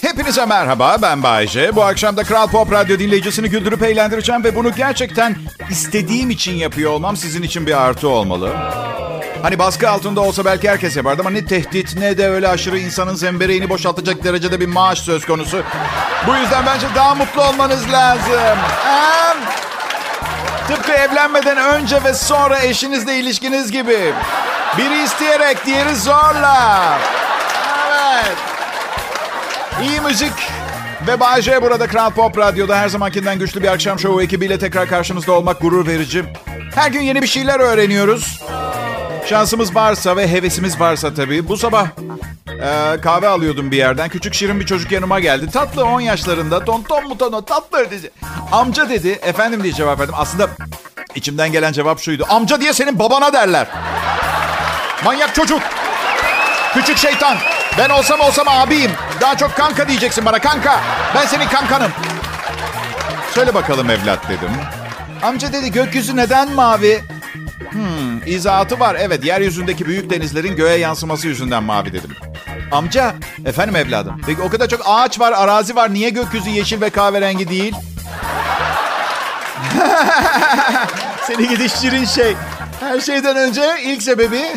Hepinize merhaba ben Bayce. Bu akşam da Kral Pop Radyo dinleyicisini güldürüp eğlendireceğim ve bunu gerçekten istediğim için yapıyor olmam sizin için bir artı olmalı. Hani baskı altında olsa belki herkes yapardı ama ne tehdit ne de öyle aşırı insanın zembereğini boşaltacak derecede bir maaş söz konusu. Bu yüzden bence daha mutlu olmanız lazım. Hem tıpkı evlenmeden önce ve sonra eşinizle ilişkiniz gibi. Biri isteyerek, diğeri zorla. Evet. İyi müzik ve Bay burada Kral Pop Radyo'da her zamankinden güçlü bir akşam şovu ekibiyle tekrar karşınızda olmak gurur verici. Her gün yeni bir şeyler öğreniyoruz. Şansımız varsa ve hevesimiz varsa tabii. Bu sabah e, kahve alıyordum bir yerden. Küçük şirin bir çocuk yanıma geldi. Tatlı 10 yaşlarında. Ton ton mu ton tatlı dedi. Amca dedi. Efendim diye cevap verdim. Aslında içimden gelen cevap şuydu. Amca diye senin babana derler. Manyak çocuk. Küçük şeytan. Ben olsam olsam abiyim. Daha çok kanka diyeceksin bana kanka. Ben senin kankanım. Söyle bakalım evlat dedim. Amca dedi gökyüzü neden mavi? Hmm, izahatı var. Evet yeryüzündeki büyük denizlerin göğe yansıması yüzünden mavi dedim. Amca, efendim evladım. Peki o kadar çok ağaç var, arazi var. Niye gökyüzü yeşil ve kahverengi değil? Seni gidiş şirin şey. Her şeyden önce ilk sebebi...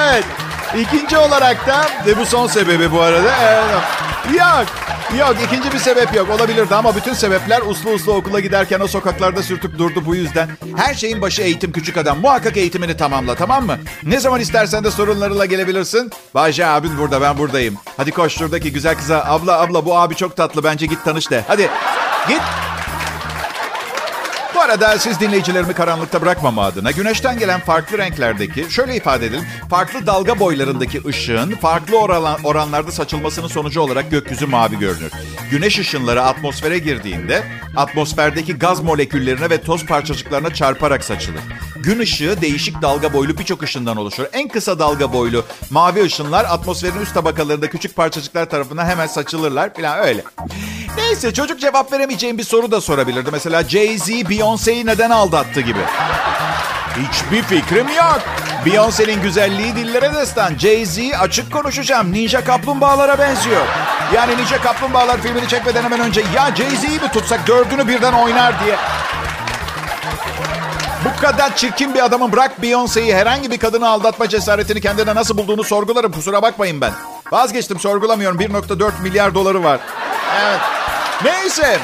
evet. İkinci olarak da ve bu son sebebi bu arada. Evet. Yok. Yok ikinci bir sebep yok. Olabilirdi ama bütün sebepler uslu uslu okula giderken o sokaklarda sürtüp durdu bu yüzden. Her şeyin başı eğitim küçük adam. Muhakkak eğitimini tamamla tamam mı? Ne zaman istersen de sorunlarıyla gelebilirsin. Bayce abin burada ben buradayım. Hadi koş şuradaki güzel kıza. Abla abla bu abi çok tatlı bence git tanış de. Hadi git. Arada siz dinleyicilerimi karanlıkta bırakmama adına güneşten gelen farklı renklerdeki, şöyle ifade edelim, farklı dalga boylarındaki ışığın farklı oran, oranlarda saçılmasının sonucu olarak gökyüzü mavi görünür. Güneş ışınları atmosfere girdiğinde atmosferdeki gaz moleküllerine ve toz parçacıklarına çarparak saçılır. Gün ışığı değişik dalga boylu birçok ışından oluşur. En kısa dalga boylu mavi ışınlar atmosferin üst tabakalarında küçük parçacıklar tarafından hemen saçılırlar falan öyle. Neyse çocuk cevap veremeyeceğim bir soru da sorabilirdi. Mesela Jay-Z Beyoncé'yi neden aldattı gibi. Hiçbir fikrim yok. Beyoncé'nin güzelliği dillere destan. Jay-Z açık konuşacağım. Ninja kaplumbağalara benziyor. Yani Ninja Kaplumbağalar filmini çekmeden hemen önce ya Jay-Z'yi mi tutsak dördünü birden oynar diye. Bu kadar çirkin bir adamın bırak Beyoncé'yi herhangi bir kadını aldatma cesaretini kendine nasıl bulduğunu sorgularım. Kusura bakmayın ben. Vazgeçtim sorgulamıyorum. 1.4 milyar doları var. Evet. Neyse.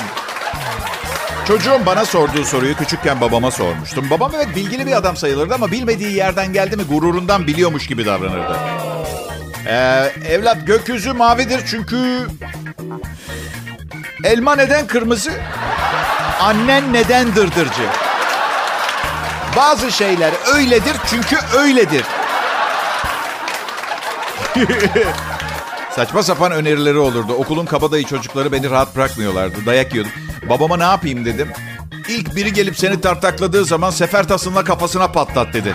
Çocuğum bana sorduğu soruyu küçükken babama sormuştum. Babam evet bilgili bir adam sayılırdı ama bilmediği yerden geldi mi gururundan biliyormuş gibi davranırdı. Ee, evlat gökyüzü mavidir çünkü... Elma neden kırmızı? Annen neden dırdırcı? Bazı şeyler öyledir çünkü öyledir. Saçma sapan önerileri olurdu. Okulun kabadayı çocukları beni rahat bırakmıyorlardı. Dayak yiyordum. Babama ne yapayım dedim. İlk biri gelip seni tartakladığı zaman sefer tasınla kafasına patlat dedi.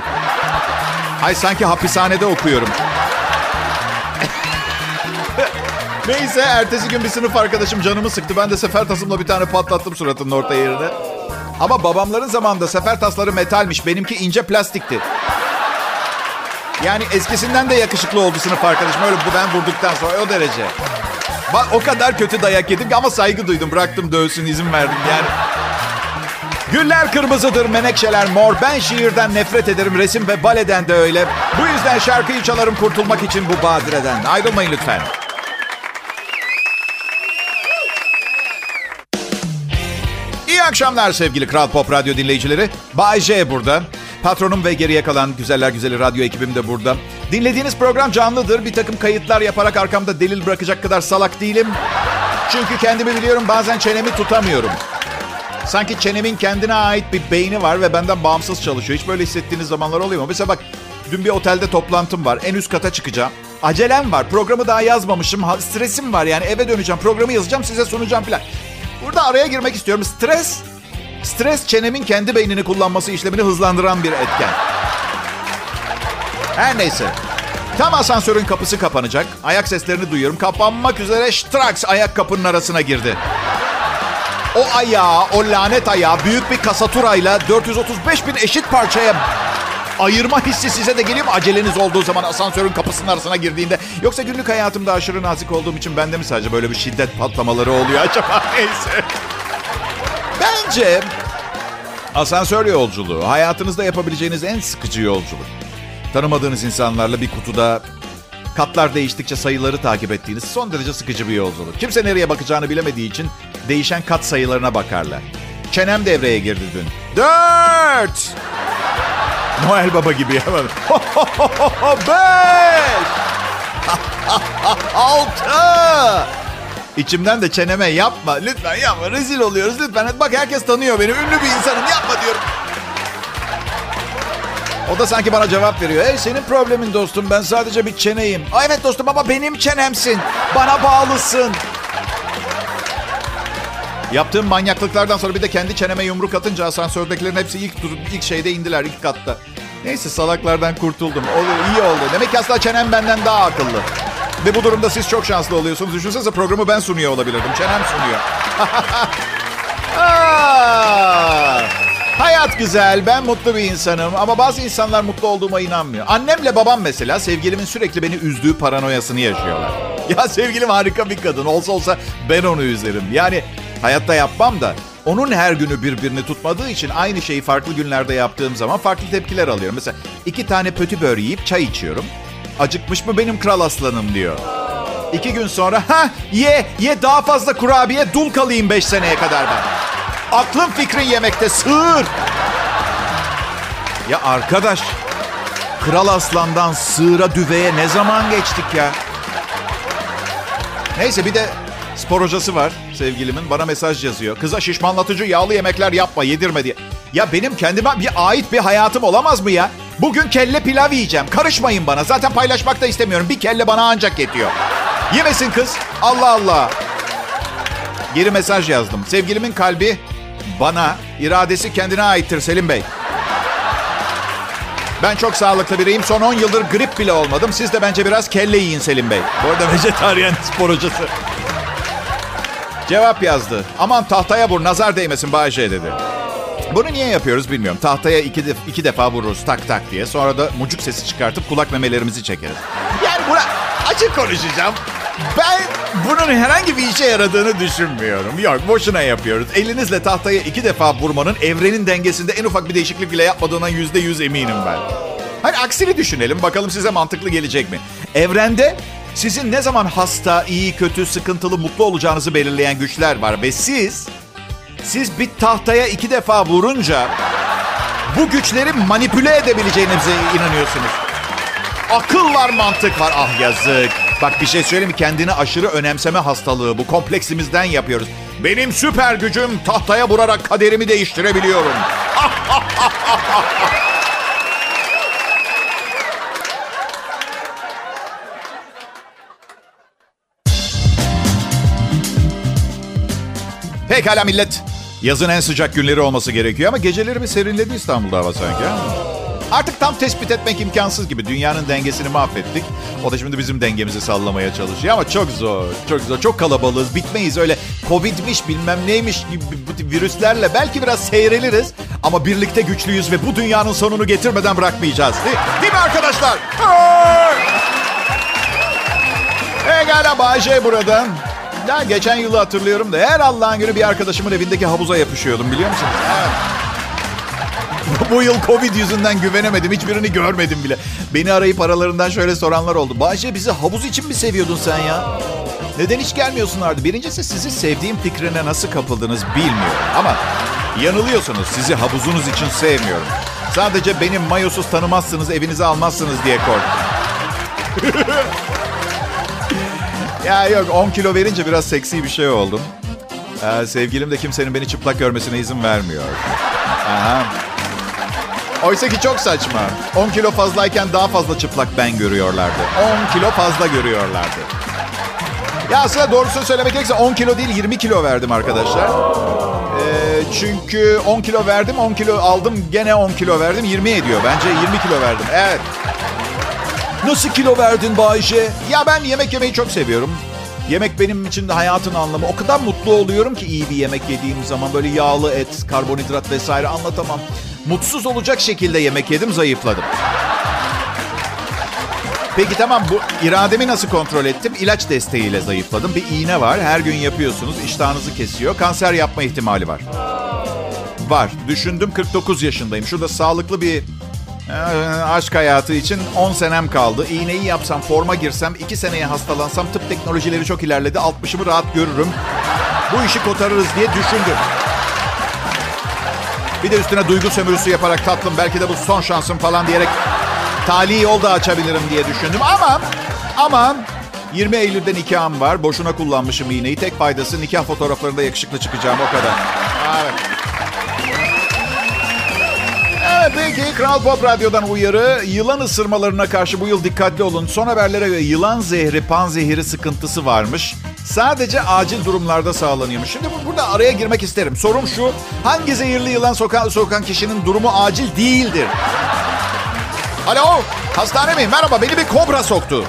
Hay sanki hapishanede okuyorum. Neyse ertesi gün bir sınıf arkadaşım canımı sıktı. Ben de sefer tasımla bir tane patlattım suratının orta yerine. Ama babamların zamanında sefer tasları metalmiş. Benimki ince plastikti. Yani eskisinden de yakışıklı oldu sınıf arkadaşım. Öyle ben vurduktan sonra o derece. Bak o kadar kötü dayak yedim ama saygı duydum. Bıraktım dövsün izin verdim yani. Güller kırmızıdır, menekşeler mor. Ben şiirden nefret ederim, resim ve baleden de öyle. Bu yüzden şarkıyı çalarım kurtulmak için bu badireden. Ayrılmayın lütfen. İyi akşamlar sevgili Kral Pop Radyo dinleyicileri. Bay J burada. Patronum ve geriye kalan güzeller güzeli radyo ekibim de burada. Dinlediğiniz program canlıdır. Bir takım kayıtlar yaparak arkamda delil bırakacak kadar salak değilim. Çünkü kendimi biliyorum bazen çenemi tutamıyorum. Sanki çenemin kendine ait bir beyni var ve benden bağımsız çalışıyor. Hiç böyle hissettiğiniz zamanlar oluyor mu? Mesela bak dün bir otelde toplantım var. En üst kata çıkacağım. Acelem var. Programı daha yazmamışım. Stresim var yani eve döneceğim. Programı yazacağım size sunacağım falan. Burada araya girmek istiyorum. Stres Stres çenemin kendi beynini kullanması işlemini hızlandıran bir etken. Her neyse. Tam asansörün kapısı kapanacak. Ayak seslerini duyuyorum. Kapanmak üzere Strax ayak kapının arasına girdi. O ayağı, o lanet ayağı büyük bir kasaturayla 435 bin eşit parçaya ayırma hissi size de geliyor mu aceleniz olduğu zaman asansörün kapısının arasına girdiğinde? Yoksa günlük hayatımda aşırı nazik olduğum için bende mi sadece böyle bir şiddet patlamaları oluyor acaba? Neyse. Bence asansör yolculuğu hayatınızda yapabileceğiniz en sıkıcı yolculuk. Tanımadığınız insanlarla bir kutuda katlar değiştikçe sayıları takip ettiğiniz son derece sıkıcı bir yolculuk. Kimse nereye bakacağını bilemediği için değişen kat sayılarına bakarlar. Çenem devreye girdi dün. Dört! Noel Baba gibi yapmadım. Beş! Altı! İçimden de çeneme yapma. Lütfen yapma. Rezil oluyoruz lütfen. Bak herkes tanıyor beni. Ünlü bir insanım. Yapma diyorum. O da sanki bana cevap veriyor. Hey senin problemin dostum. Ben sadece bir çeneyim. Aa, evet dostum ama benim çenemsin. Bana bağlısın. Yaptığım manyaklıklardan sonra bir de kendi çeneme yumruk atınca asansördekilerin hepsi ilk dur ilk şeyde indiler ilk katta. Neyse salaklardan kurtuldum. Olur, iyi oldu. Demek ki aslında çenem benden daha akıllı. Ve bu durumda siz çok şanslı oluyorsunuz. Düşünsenize programı ben sunuyor olabilirdim. Çenem sunuyor. Aa, hayat güzel, ben mutlu bir insanım ama bazı insanlar mutlu olduğuma inanmıyor. Annemle babam mesela sevgilimin sürekli beni üzdüğü paranoyasını yaşıyorlar. Ya sevgilim harika bir kadın. Olsa olsa ben onu üzerim. Yani hayatta yapmam da onun her günü birbirini tutmadığı için aynı şeyi farklı günlerde yaptığım zaman farklı tepkiler alıyorum. Mesela iki tane pötü böğür yiyip çay içiyorum. Acıkmış mı benim kral aslanım diyor. İki gün sonra ha ye ye daha fazla kurabiye dul kalayım beş seneye kadar ben. Aklım fikrin yemekte sığır. Ya arkadaş kral aslandan sığıra düveye ne zaman geçtik ya? Neyse bir de spor hocası var sevgilimin. Bana mesaj yazıyor. Kıza şişmanlatıcı yağlı yemekler yapma yedirme diye. Ya benim kendime bir ait bir hayatım olamaz mı ya? Bugün kelle pilav yiyeceğim. Karışmayın bana. Zaten paylaşmak da istemiyorum. Bir kelle bana ancak yetiyor. Yemesin kız. Allah Allah. Geri mesaj yazdım. Sevgilimin kalbi bana, iradesi kendine aittir Selim Bey. Ben çok sağlıklı biriyim. Son 10 yıldır grip bile olmadım. Siz de bence biraz kelle yiyin Selim Bey. Bu arada vejetaryen spor hocası. Cevap yazdı. Aman tahtaya vur nazar değmesin Bayce dedi. Bunu niye yapıyoruz bilmiyorum. Tahtaya iki, def- iki defa vururuz tak tak diye. Sonra da mucuk sesi çıkartıp kulak memelerimizi çekeriz. Yani buna açık konuşacağım. Ben bunun herhangi bir işe yaradığını düşünmüyorum. Yok boşuna yapıyoruz. Elinizle tahtaya iki defa vurmanın evrenin dengesinde en ufak bir değişiklik bile yapmadığından yüzde yüz eminim ben. Hani aksini düşünelim bakalım size mantıklı gelecek mi? Evrende sizin ne zaman hasta, iyi, kötü, sıkıntılı, mutlu olacağınızı belirleyen güçler var. Ve siz, siz bir tahtaya iki defa vurunca bu güçleri manipüle edebileceğinize inanıyorsunuz. Akıl var, mantık var. Ah yazık. Bak bir şey söyleyeyim mi? Kendini aşırı önemseme hastalığı. Bu kompleksimizden yapıyoruz. Benim süper gücüm tahtaya vurarak kaderimi değiştirebiliyorum. Pekala millet. Yazın en sıcak günleri olması gerekiyor ama geceleri bir serinledi İstanbul'da hava sanki. Artık tam tespit etmek imkansız gibi. Dünyanın dengesini mahvettik. O da şimdi bizim dengemizi sallamaya çalışıyor ama çok zor. Çok zor. Çok kalabalığız. Bitmeyiz öyle Covid'miş bilmem neymiş gibi bu tip virüslerle. Belki biraz seyreliriz ama birlikte güçlüyüz ve bu dünyanın sonunu getirmeden bırakmayacağız. Değil, değil mi arkadaşlar? Pekala Bayce buradan. Ya geçen yılı hatırlıyorum da her Allah'ın günü bir arkadaşımın evindeki havuza yapışıyordum biliyor musunuz? Bu yıl Covid yüzünden güvenemedim. Hiçbirini görmedim bile. Beni arayıp aralarından şöyle soranlar oldu. Bayce bizi havuz için mi seviyordun sen ya? Neden hiç gelmiyorsunlardı? Birincisi sizi sevdiğim fikrine nasıl kapıldınız bilmiyorum. Ama yanılıyorsunuz. Sizi havuzunuz için sevmiyorum. Sadece benim mayosuz tanımazsınız, evinize almazsınız diye korktum. Ya yok 10 kilo verince biraz seksi bir şey oldum. Ee, sevgilim de kimsenin beni çıplak görmesine izin vermiyor. Aha. Oysa ki çok saçma. 10 kilo fazlayken daha fazla çıplak ben görüyorlardı. 10 kilo fazla görüyorlardı. Ya aslında doğrusunu söylemek gerekirse 10 kilo değil 20 kilo verdim arkadaşlar. Ee, çünkü 10 kilo verdim 10 kilo aldım gene 10 kilo verdim 20 ediyor. Bence 20 kilo verdim. Evet. Nasıl kilo verdin Bayşe? Ya ben yemek yemeyi çok seviyorum. Yemek benim için de hayatın anlamı. O kadar mutlu oluyorum ki iyi bir yemek yediğim zaman. Böyle yağlı et, karbonhidrat vesaire anlatamam. Mutsuz olacak şekilde yemek yedim, zayıfladım. Peki tamam bu irademi nasıl kontrol ettim? İlaç desteğiyle zayıfladım. Bir iğne var. Her gün yapıyorsunuz. iştahınızı kesiyor. Kanser yapma ihtimali var. Var. Düşündüm 49 yaşındayım. Şurada sağlıklı bir aşk hayatı için 10 senem kaldı. İğneyi yapsam, forma girsem, 2 seneye hastalansam tıp teknolojileri çok ilerledi. 60'ımı rahat görürüm. Bu işi kotarırız diye düşündüm. Bir de üstüne duygu sömürüsü yaparak tatlım belki de bu son şansım falan diyerek tali yol da açabilirim diye düşündüm. Ama ama 20 Eylül'de nikahım var. Boşuna kullanmışım iğneyi. Tek faydası nikah fotoğraflarında yakışıklı çıkacağım o kadar. Evet. Peki Kral Pop Radyo'dan uyarı. Yılan ısırmalarına karşı bu yıl dikkatli olun. Son haberlere göre yılan zehri, pan zehri sıkıntısı varmış. Sadece acil durumlarda sağlanıyormuş. Şimdi burada araya girmek isterim. Sorum şu. Hangi zehirli yılan sokan, sokan kişinin durumu acil değildir? Alo, hastane mi? Merhaba, beni bir kobra soktu.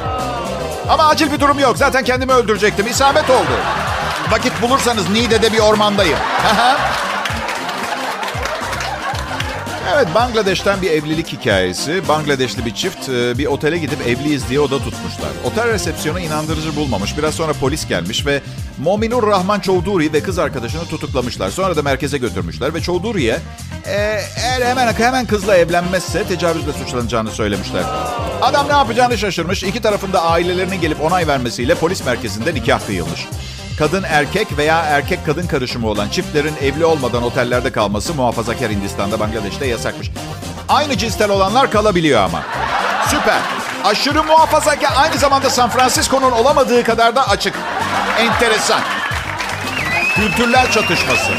Ama acil bir durum yok. Zaten kendimi öldürecektim. İsabet oldu. Vakit bulursanız Niğde'de bir ormandayım. Evet, Bangladeş'ten bir evlilik hikayesi. Bangladeşli bir çift e, bir otele gidip evliyiz diye oda tutmuşlar. Otel resepsiyonu inandırıcı bulmamış. Biraz sonra polis gelmiş ve Mominur Rahman Çovduri ve kız arkadaşını tutuklamışlar. Sonra da merkeze götürmüşler ve Çovduri'ye e, eğer hemen hemen kızla evlenmezse tecavüzle suçlanacağını söylemişler. Adam ne yapacağını şaşırmış. İki tarafında ailelerinin gelip onay vermesiyle polis merkezinde nikah kıyılmış. Kadın erkek veya erkek kadın karışımı olan çiftlerin evli olmadan otellerde kalması muhafazakar Hindistan'da, Bangladeş'te yasakmış. Aynı cinsel olanlar kalabiliyor ama. Süper. Aşırı muhafazakar aynı zamanda San Francisco'nun olamadığı kadar da açık. Enteresan. Kültürler çatışması.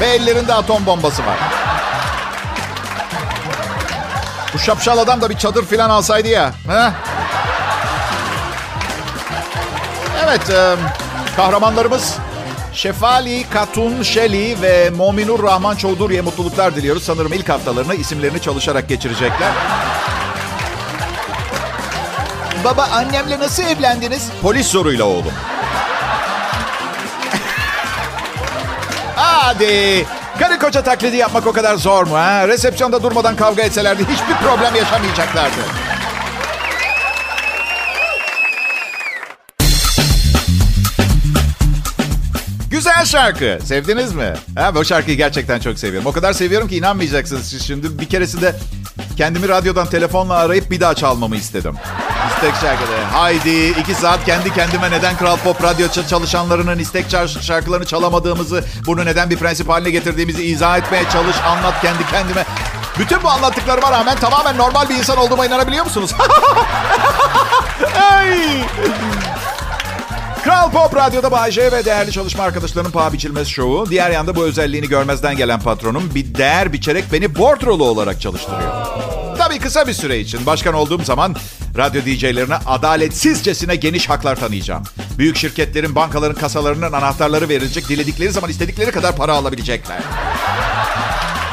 Ve ellerinde atom bombası var. Bu şapşal adam da bir çadır filan alsaydı ya. He? Evet, e, kahramanlarımız Şefali, Katun, Şeli ve Mominur Rahman Çovduri'ye mutluluklar diliyoruz. Sanırım ilk haftalarını isimlerini çalışarak geçirecekler. Baba annemle nasıl evlendiniz? Polis soruyla oğlum. Hadi. Karı koca taklidi yapmak o kadar zor mu? Ha? Resepsiyonda durmadan kavga etselerdi hiçbir problem yaşamayacaklardı. Güzel şarkı. Sevdiniz mi? Ha, bu şarkıyı gerçekten çok seviyorum. O kadar seviyorum ki inanmayacaksınız siz şimdi. Bir keresinde kendimi radyodan telefonla arayıp bir daha çalmamı istedim. İstek şarkıda. Haydi iki saat kendi kendime neden Kral Pop Radyo çalışanlarının istek şarkılarını çalamadığımızı, bunu neden bir prensip haline getirdiğimizi izah etmeye çalış, anlat kendi kendime. Bütün bu anlattıklarıma rağmen tamamen normal bir insan olduğuma inanabiliyor musunuz? Kral Pop Radyo'da Bay J ve değerli çalışma arkadaşlarının paha biçilmez şovu. Diğer yanda bu özelliğini görmezden gelen patronum bir değer biçerek beni bordrolu olarak çalıştırıyor. Tabii kısa bir süre için başkan olduğum zaman radyo DJ'lerine adaletsizcesine geniş haklar tanıyacağım. Büyük şirketlerin, bankaların kasalarının anahtarları verilecek. Diledikleri zaman istedikleri kadar para alabilecekler.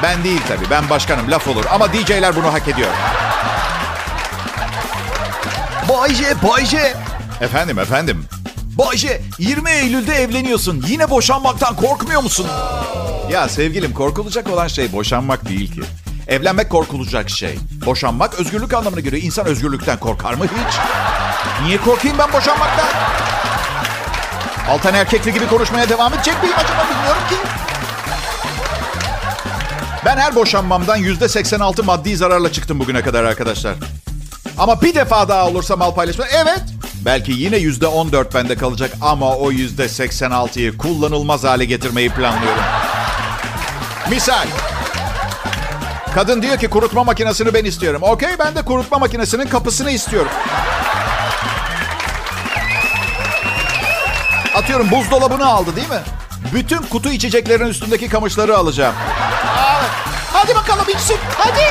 Ben değil tabii. Ben başkanım. Laf olur. Ama DJ'ler bunu hak ediyor. Bay J, Bay J. Efendim, efendim. Bayce 20 Eylül'de evleniyorsun. Yine boşanmaktan korkmuyor musun? Ya sevgilim korkulacak olan şey boşanmak değil ki. Evlenmek korkulacak şey. Boşanmak özgürlük anlamına göre insan özgürlükten korkar mı hiç? Niye korkayım ben boşanmaktan? Altan erkekli gibi konuşmaya devam edecek miyim acaba bilmiyorum ki. Ben her boşanmamdan %86 maddi zararla çıktım bugüne kadar arkadaşlar. Ama bir defa daha olursa mal paylaşma. Evet Belki yine yüzde on dört bende kalacak ama o yüzde seksen altıyı kullanılmaz hale getirmeyi planlıyorum. Misal. Kadın diyor ki kurutma makinesini ben istiyorum. Okey ben de kurutma makinesinin kapısını istiyorum. Atıyorum buzdolabını aldı değil mi? Bütün kutu içeceklerin üstündeki kamışları alacağım. Hadi bakalım içsin. Hadi.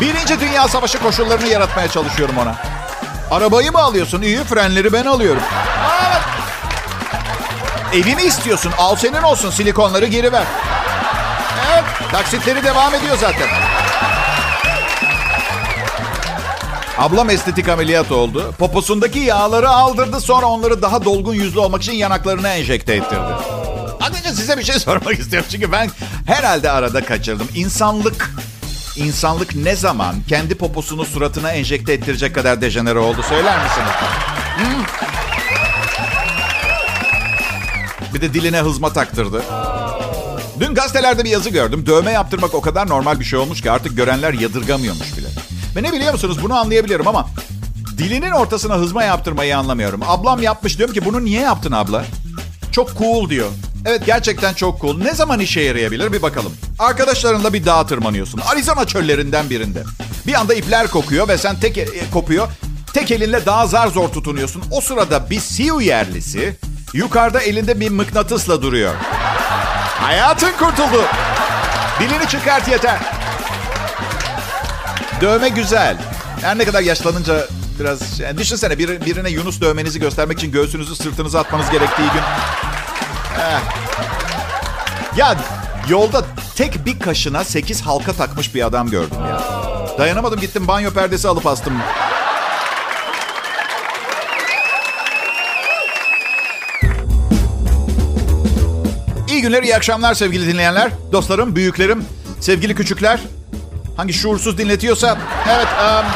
Birinci Dünya Savaşı koşullarını yaratmaya çalışıyorum ona. Arabayı mı alıyorsun? İyi frenleri ben alıyorum. Evet. Evi mi istiyorsun? Al senin olsun. Silikonları geri ver. Evet. Taksitleri devam ediyor zaten. Ablam estetik ameliyat oldu. Poposundaki yağları aldırdı. Sonra onları daha dolgun yüzlü olmak için yanaklarına enjekte ettirdi. Ayrıca size bir şey sormak istiyorum. Çünkü ben herhalde arada kaçırdım. İnsanlık İnsanlık ne zaman kendi poposunu suratına enjekte ettirecek kadar dejenere oldu söyler misiniz? Hmm. Bir de diline hızma taktırdı. Dün gazetelerde bir yazı gördüm. Dövme yaptırmak o kadar normal bir şey olmuş ki artık görenler yadırgamıyormuş bile. Ve ne biliyor musunuz bunu anlayabiliyorum ama dilinin ortasına hızma yaptırmayı anlamıyorum. Ablam yapmış diyorum ki bunu niye yaptın abla? Çok cool diyor. Evet gerçekten çok cool. Ne zaman işe yarayabilir bir bakalım. Arkadaşlarınla bir dağa tırmanıyorsun. Arizona çöllerinden birinde. Bir anda ipler kokuyor ve sen tek e, kopuyor. Tek elinle daha zar zor tutunuyorsun. O sırada bir Sioux yerlisi yukarıda elinde bir mıknatısla duruyor. Hayatın kurtuldu. Dilini çıkart yeter. Dövme güzel. Her ne kadar yaşlanınca biraz... Yani düşünsene bir, birine Yunus dövmenizi göstermek için göğsünüzü sırtınıza atmanız gerektiği gün. Eh. Ya yolda tek bir kaşına sekiz halka takmış bir adam gördüm ya. Dayanamadım gittim banyo perdesi alıp astım. İyi günler, iyi akşamlar sevgili dinleyenler. Dostlarım, büyüklerim, sevgili küçükler. Hangi şuursuz dinletiyorsa... Evet, um,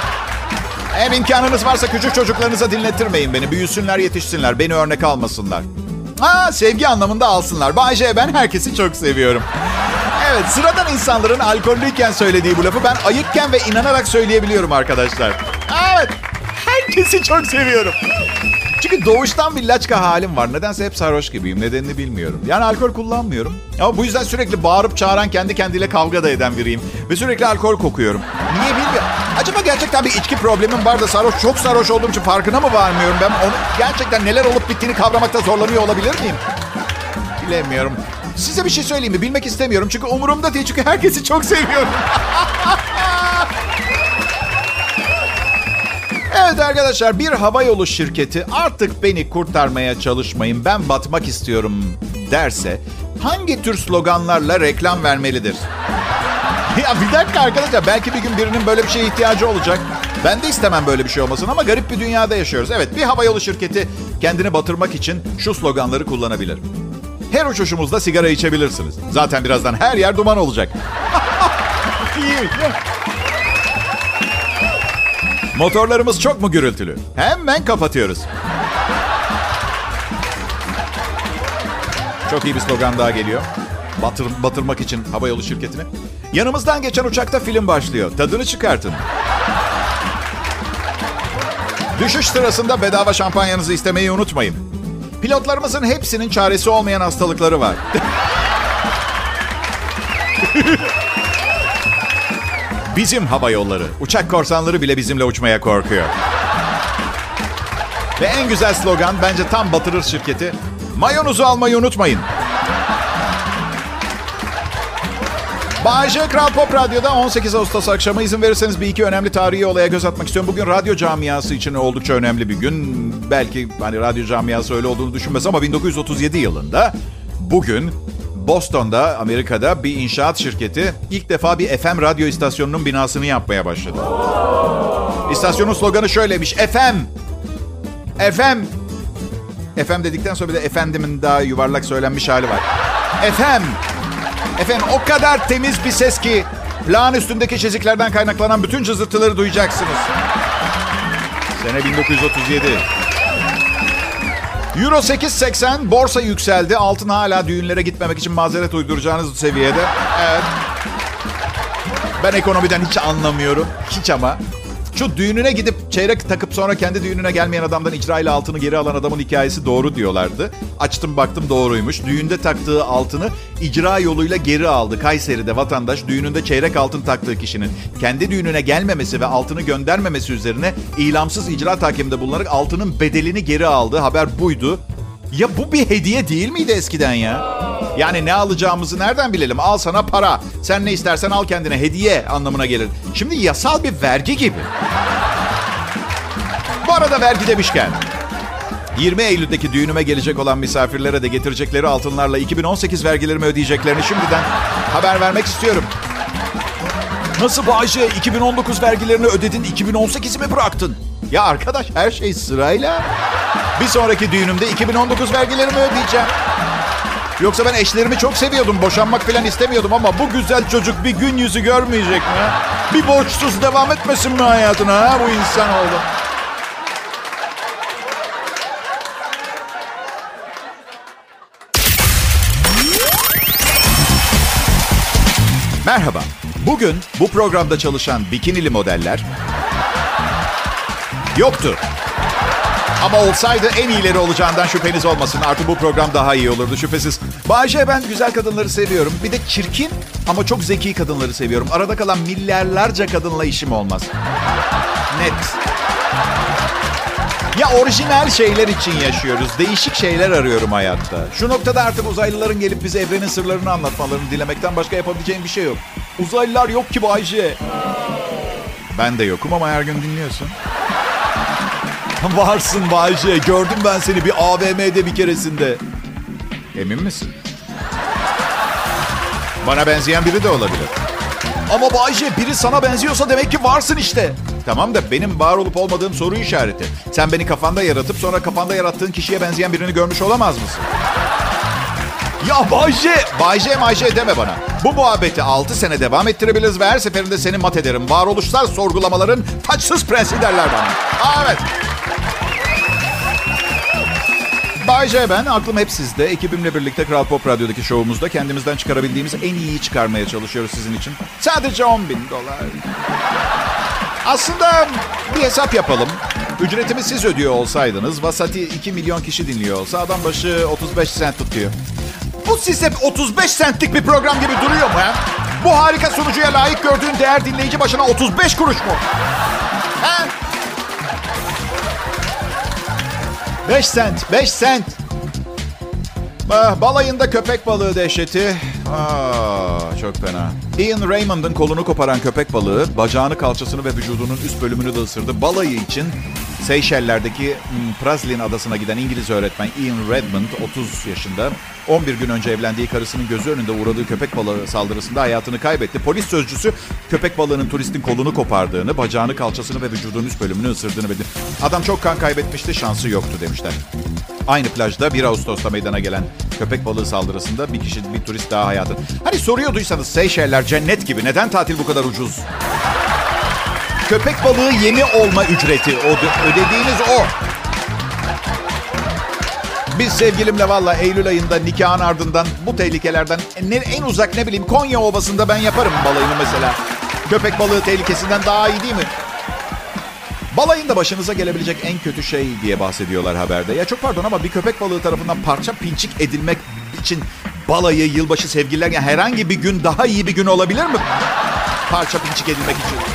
eğer imkanınız varsa küçük çocuklarınıza dinlettirmeyin beni. Büyüsünler, yetişsinler, beni örnek almasınlar. Ha, sevgi anlamında alsınlar. Bayce ben herkesi çok seviyorum. Evet, sıradan insanların alkollüyken söylediği bu lafı ben ayıkken ve inanarak söyleyebiliyorum arkadaşlar. Evet, herkesi çok seviyorum. Çünkü doğuştan bir laçka halim var. Nedense hep sarhoş gibiyim. Nedenini bilmiyorum. Yani alkol kullanmıyorum. Ama bu yüzden sürekli bağırıp çağıran, kendi kendiyle kavga da eden biriyim. Ve sürekli alkol kokuyorum. Niye bilmiyorum. Acaba gerçekten bir içki problemim var da sarhoş, çok sarhoş olduğum için farkına mı varmıyorum? Ben onu gerçekten neler olup bittiğini kavramakta zorlanıyor olabilir miyim? Bilemiyorum. Size bir şey söyleyeyim mi? Bilmek istemiyorum. Çünkü umurumda değil. Çünkü herkesi çok seviyorum. Evet arkadaşlar bir hava yolu şirketi artık beni kurtarmaya çalışmayın ben batmak istiyorum derse hangi tür sloganlarla reklam vermelidir? ya bir dakika arkadaşlar belki bir gün birinin böyle bir şeye ihtiyacı olacak. Ben de istemem böyle bir şey olmasın ama garip bir dünyada yaşıyoruz. Evet bir hava yolu şirketi kendini batırmak için şu sloganları kullanabilir. Her uçuşumuzda sigara içebilirsiniz. Zaten birazdan her yer duman olacak. Motorlarımız çok mu gürültülü? Hemen kapatıyoruz. Çok iyi bir slogan daha geliyor. Batır, batırmak için havayolu şirketini. Yanımızdan geçen uçakta film başlıyor. Tadını çıkartın. Düşüş sırasında bedava şampanyanızı istemeyi unutmayın. Pilotlarımızın hepsinin çaresi olmayan hastalıkları var. Bizim hava yolları. Uçak korsanları bile bizimle uçmaya korkuyor. Ve en güzel slogan bence tam batırır şirketi. Mayonuzu almayı unutmayın. Bağcı Kral Pop Radyo'da 18 Ağustos akşamı izin verirseniz bir iki önemli tarihi olaya göz atmak istiyorum. Bugün radyo camiası için oldukça önemli bir gün. Belki hani radyo camiası öyle olduğunu düşünmez ama 1937 yılında bugün Boston'da, Amerika'da bir inşaat şirketi ilk defa bir FM radyo istasyonunun binasını yapmaya başladı. İstasyonun sloganı şöyleymiş. FM. FM. FM dedikten sonra bir de efendimin daha yuvarlak söylenmiş hali var. FM. Efendim o kadar temiz bir ses ki plan üstündeki çiziklerden kaynaklanan bütün cızırtıları duyacaksınız. Sene 1937. Euro 8.80 borsa yükseldi. Altın hala düğünlere gitmemek için mazeret uyduracağınız seviyede. Evet. Ben ekonomiden hiç anlamıyorum. Hiç ama. Şu düğününe gidip çeyrek takıp sonra kendi düğününe gelmeyen adamdan icra ile altını geri alan adamın hikayesi doğru diyorlardı. Açtım baktım doğruymuş. Düğünde taktığı altını icra yoluyla geri aldı. Kayseri'de vatandaş düğününde çeyrek altın taktığı kişinin kendi düğününe gelmemesi ve altını göndermemesi üzerine ilamsız icra takiminde bulunarak altının bedelini geri aldı. Haber buydu. Ya bu bir hediye değil miydi eskiden ya? Yani ne alacağımızı nereden bilelim? Al sana para. Sen ne istersen al kendine. Hediye anlamına gelir. Şimdi yasal bir vergi gibi. Bu arada vergi demişken. 20 Eylül'deki düğünüme gelecek olan misafirlere de getirecekleri altınlarla 2018 vergilerimi ödeyeceklerini şimdiden haber vermek istiyorum. Nasıl Bayce 2019 vergilerini ödedin 2018'i mi bıraktın? Ya arkadaş her şey sırayla. Bir sonraki düğünümde 2019 vergilerimi ödeyeceğim. Yoksa ben eşlerimi çok seviyordum. Boşanmak falan istemiyordum ama bu güzel çocuk bir gün yüzü görmeyecek mi? Bir borçsuz devam etmesin mi hayatına ha bu insan oldu. Merhaba. Bugün bu programda çalışan bikinili modeller yoktu. Ama olsaydı en iyileri olacağından şüpheniz olmasın. Artık bu program daha iyi olurdu şüphesiz. Bayce ben güzel kadınları seviyorum. Bir de çirkin ama çok zeki kadınları seviyorum. Arada kalan milyarlarca kadınla işim olmaz. Net. Ya orijinal şeyler için yaşıyoruz. Değişik şeyler arıyorum hayatta. Şu noktada artık uzaylıların gelip bize evrenin sırlarını anlatmalarını dilemekten başka yapabileceğim bir şey yok. Uzaylılar yok ki Bayce. Ben de yokum ama her gün dinliyorsun. Varsın Bayce. Gördüm ben seni bir AVM'de bir keresinde. Emin misin? Bana benzeyen biri de olabilir. Ama Bayce biri sana benziyorsa demek ki varsın işte. Tamam da benim var olup olmadığım soru işareti. Sen beni kafanda yaratıp sonra kafanda yarattığın kişiye benzeyen birini görmüş olamaz mısın? Ya Bayce, Bayce Mayce deme bana. Bu muhabbeti 6 sene devam ettirebiliriz ve her seferinde seni mat ederim. Varoluşsal sorgulamaların taçsız prensi derler bana. Aa, evet. Bay J ben. Aklım hep sizde. Ekibimle birlikte Kral Pop Radyo'daki şovumuzda kendimizden çıkarabildiğimiz en iyiyi çıkarmaya çalışıyoruz sizin için. Sadece 10 bin dolar. Aslında bir hesap yapalım. Ücretimi siz ödüyor olsaydınız, Vasati 2 milyon kişi dinliyor olsa adam başı 35 sent tutuyor. Bu size 35 centlik bir program gibi duruyor mu ha? Bu harika sunucuya layık gördüğün değer dinleyici başına 35 kuruş mu? 5 sent, 5 sent. Ah, Balayında köpek balığı dehşeti. Aa, çok fena. Ian Raymond'ın kolunu koparan köpek balığı bacağını, kalçasını ve vücudunun üst bölümünü de ısırdı. Balayı için Seyşeller'deki hmm, Praslin adasına giden İngiliz öğretmen Ian Redmond 30 yaşında 11 gün önce evlendiği karısının gözü önünde uğradığı köpek balığı saldırısında hayatını kaybetti. Polis sözcüsü köpek balığının turistin kolunu kopardığını, bacağını, kalçasını ve vücudunun üst bölümünü ısırdığını bildi. Adam çok kan kaybetmişti, şansı yoktu demişler. Aynı plajda 1 Ağustos'ta meydana gelen köpek balığı saldırısında bir kişi, bir turist daha hayatını... Hani soruyorduysanız Seyşeller cennet gibi neden tatil bu kadar ucuz? Köpek balığı yemi olma ücreti. O ödediğiniz o. Biz sevgilimle valla Eylül ayında nikahın ardından bu tehlikelerden ne, en uzak ne bileyim Konya Ovası'nda ben yaparım balayını mesela. Köpek balığı tehlikesinden daha iyi değil mi? Balayında başınıza gelebilecek en kötü şey diye bahsediyorlar haberde. Ya çok pardon ama bir köpek balığı tarafından parça pinçik edilmek için balayı, yılbaşı sevgililer yani herhangi bir gün daha iyi bir gün olabilir mi? Parça pinçik edilmek için.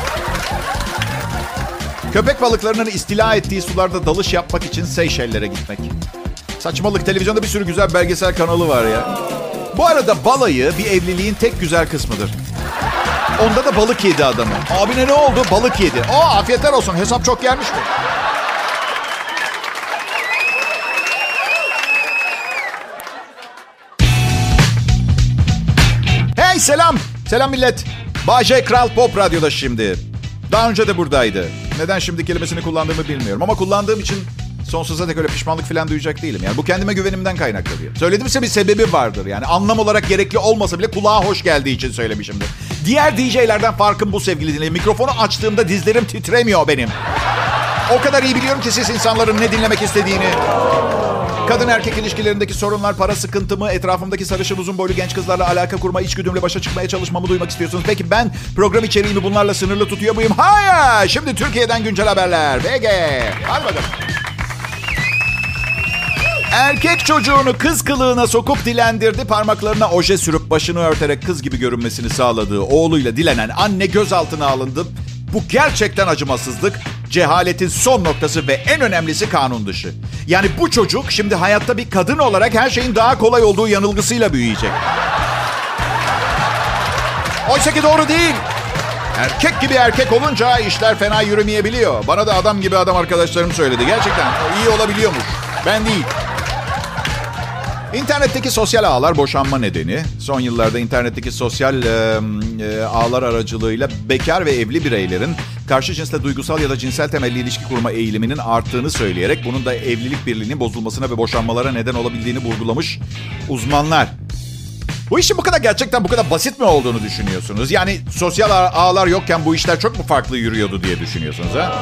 Köpek balıklarının istila ettiği sularda dalış yapmak için Seyşeller'e gitmek. Saçmalık. Televizyonda bir sürü güzel belgesel kanalı var ya. Bu arada balayı bir evliliğin tek güzel kısmıdır. Onda da balık yedi adamı. Abine ne oldu? Balık yedi. O afiyetler olsun. Hesap çok gelmiş mi? Hey selam. Selam millet. Bahçe Kral Pop Radyo'da şimdi. Daha önce de buradaydı. Neden şimdi kelimesini kullandığımı bilmiyorum. Ama kullandığım için sonsuza dek öyle pişmanlık falan duyacak değilim. Yani bu kendime güvenimden kaynaklanıyor. Söyledimse bir sebebi vardır. Yani anlam olarak gerekli olmasa bile kulağa hoş geldiği için söylemişimdir. Diğer DJ'lerden farkım bu sevgili dinleyin. Mikrofonu açtığımda dizlerim titremiyor benim. O kadar iyi biliyorum ki siz insanların ne dinlemek istediğini. Kadın erkek ilişkilerindeki sorunlar, para sıkıntımı, etrafımdaki sarışın uzun boylu genç kızlarla alaka kurma, içgüdümle başa çıkmaya çalışmamı duymak istiyorsunuz. Peki ben program içeriğimi bunlarla sınırlı tutuyor muyum? Hayır! Şimdi Türkiye'den güncel haberler. BG. Hadi bakalım. Erkek çocuğunu kız kılığına sokup dilendirdi. Parmaklarına oje sürüp başını örterek kız gibi görünmesini sağladığı oğluyla dilenen anne gözaltına alındı. Bu gerçekten acımasızlık, cehaletin son noktası ve en önemlisi kanun dışı. Yani bu çocuk şimdi hayatta bir kadın olarak her şeyin daha kolay olduğu yanılgısıyla büyüyecek. Oysa ki doğru değil. Erkek gibi erkek olunca işler fena yürümeyebiliyor. Bana da adam gibi adam arkadaşlarım söyledi. Gerçekten iyi olabiliyormuş. Ben değil. İnternetteki sosyal ağlar boşanma nedeni. Son yıllarda internetteki sosyal e, e, ağlar aracılığıyla bekar ve evli bireylerin karşı cinsle duygusal ya da cinsel temelli ilişki kurma eğiliminin arttığını söyleyerek bunun da evlilik birliğinin bozulmasına ve boşanmalara neden olabildiğini vurgulamış uzmanlar. Bu işin bu kadar gerçekten bu kadar basit mi olduğunu düşünüyorsunuz? Yani sosyal ağlar yokken bu işler çok mu farklı yürüyordu diye düşünüyorsunuz ha?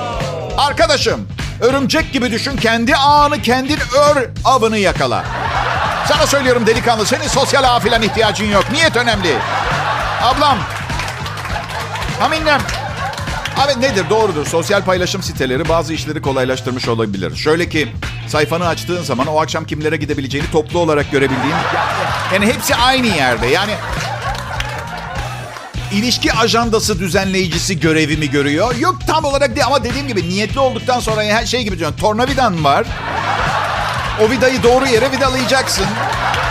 Arkadaşım, örümcek gibi düşün, kendi ağını kendin ör, avını yakala. Sana söylüyorum delikanlı, senin sosyal ağ falan ihtiyacın yok. Niyet önemli. Ablam, aminnem. Abi nedir? Doğrudur. Sosyal paylaşım siteleri bazı işleri kolaylaştırmış olabilir. Şöyle ki sayfanı açtığın zaman o akşam kimlere gidebileceğini toplu olarak görebildiğin... Yani hepsi aynı yerde. Yani ilişki ajandası düzenleyicisi görevimi görüyor. Yok tam olarak değil ama dediğim gibi niyetli olduktan sonra her şey gibi diyorsun. Tornavidan var. O vidayı doğru yere vidalayacaksın.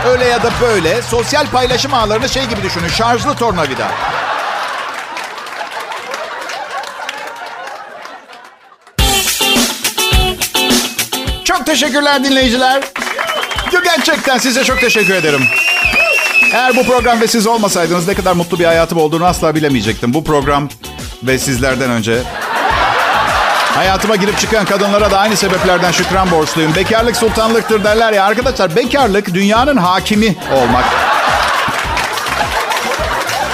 Öyle ya da böyle. Sosyal paylaşım ağlarını şey gibi düşünün. Şarjlı tornavida. Teşekkürler dinleyiciler. Gerçekten size çok teşekkür ederim. Eğer bu program ve siz olmasaydınız ne kadar mutlu bir hayatım olduğunu asla bilemeyecektim. Bu program ve sizlerden önce Hayatıma girip çıkan kadınlara da aynı sebeplerden şükran borçluyum. Bekarlık sultanlıktır derler ya. Arkadaşlar bekarlık dünyanın hakimi olmak.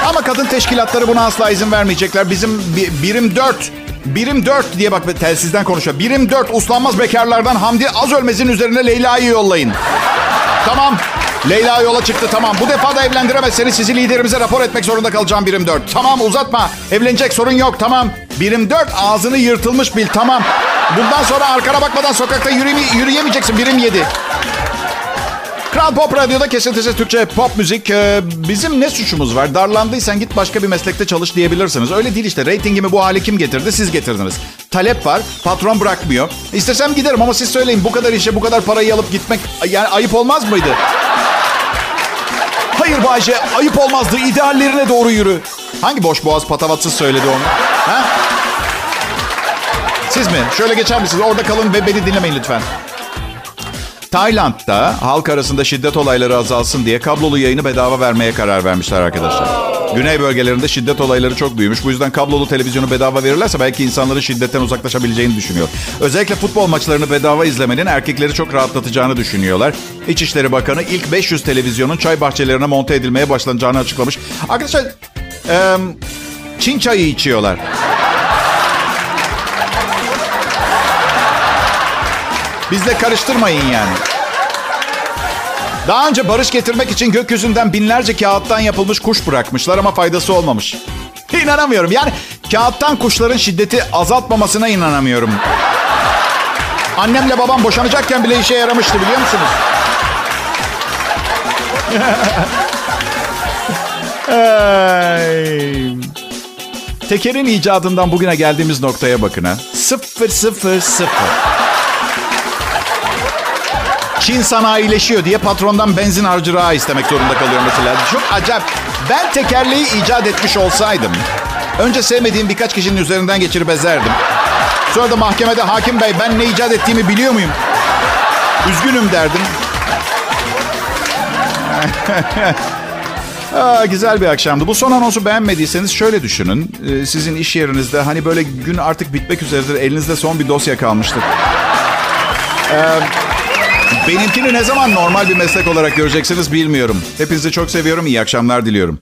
Ama kadın teşkilatları buna asla izin vermeyecekler. Bizim birim 4 Birim 4 diye bak telsizden konuşuyor. Birim 4 uslanmaz bekarlardan Hamdi az ölmezin üzerine Leyla'yı yollayın. Tamam. Leyla yola çıktı tamam. Bu defa da evlendiremezseniz sizi liderimize rapor etmek zorunda kalacağım birim 4. Tamam uzatma. Evlenecek sorun yok tamam. Birim 4 ağzını yırtılmış bil tamam. Bundan sonra arkana bakmadan sokakta yürüyeme, yürüyemeyeceksin birim 7. Kral Pop Radyo'da kesintisiz Türkçe pop müzik. Ee, bizim ne suçumuz var? Darlandıysan git başka bir meslekte çalış diyebilirsiniz. Öyle değil işte. Ratingimi bu hale kim getirdi? Siz getirdiniz. Talep var. Patron bırakmıyor. İstesem giderim ama siz söyleyin. Bu kadar işe bu kadar parayı alıp gitmek yani ayıp olmaz mıydı? Hayır Bayce ayıp olmazdı. İdeallerine doğru yürü. Hangi boş boğaz patavatsız söyledi onu? Ha? Siz mi? Şöyle geçer misiniz? Orada kalın ve beni dinlemeyin lütfen. Tayland'da halk arasında şiddet olayları azalsın diye kablolu yayını bedava vermeye karar vermişler arkadaşlar. Güney bölgelerinde şiddet olayları çok büyümüş. Bu yüzden kablolu televizyonu bedava verirlerse belki insanların şiddetten uzaklaşabileceğini düşünüyor. Özellikle futbol maçlarını bedava izlemenin erkekleri çok rahatlatacağını düşünüyorlar. İçişleri Bakanı ilk 500 televizyonun çay bahçelerine monte edilmeye başlanacağını açıklamış. Arkadaşlar e, Çin çayı içiyorlar. Bizle karıştırmayın yani. Daha önce barış getirmek için gökyüzünden binlerce kağıttan yapılmış kuş bırakmışlar ama faydası olmamış. İnanamıyorum. Yani kağıttan kuşların şiddeti azaltmamasına inanamıyorum. Annemle babam boşanacakken bile işe yaramıştı biliyor musunuz? Tekerin icadından bugüne geldiğimiz noktaya bakın ha. Sıfır sıfır sıfır. Çin sanayileşiyor diye patrondan benzin harcırığı istemek zorunda kalıyor mesela. Çok acayip. Ben tekerleği icat etmiş olsaydım... Önce sevmediğim birkaç kişinin üzerinden geçirip ezerdim. Sonra da mahkemede hakim bey ben ne icat ettiğimi biliyor muyum? Üzgünüm derdim. Aa, güzel bir akşamdı. Bu son anonsu beğenmediyseniz şöyle düşünün. Ee, sizin iş yerinizde hani böyle gün artık bitmek üzeredir. Elinizde son bir dosya kalmıştır. Ee, benimkini ne zaman normal bir meslek olarak göreceksiniz bilmiyorum. Hepinizi çok seviyorum. İyi akşamlar diliyorum.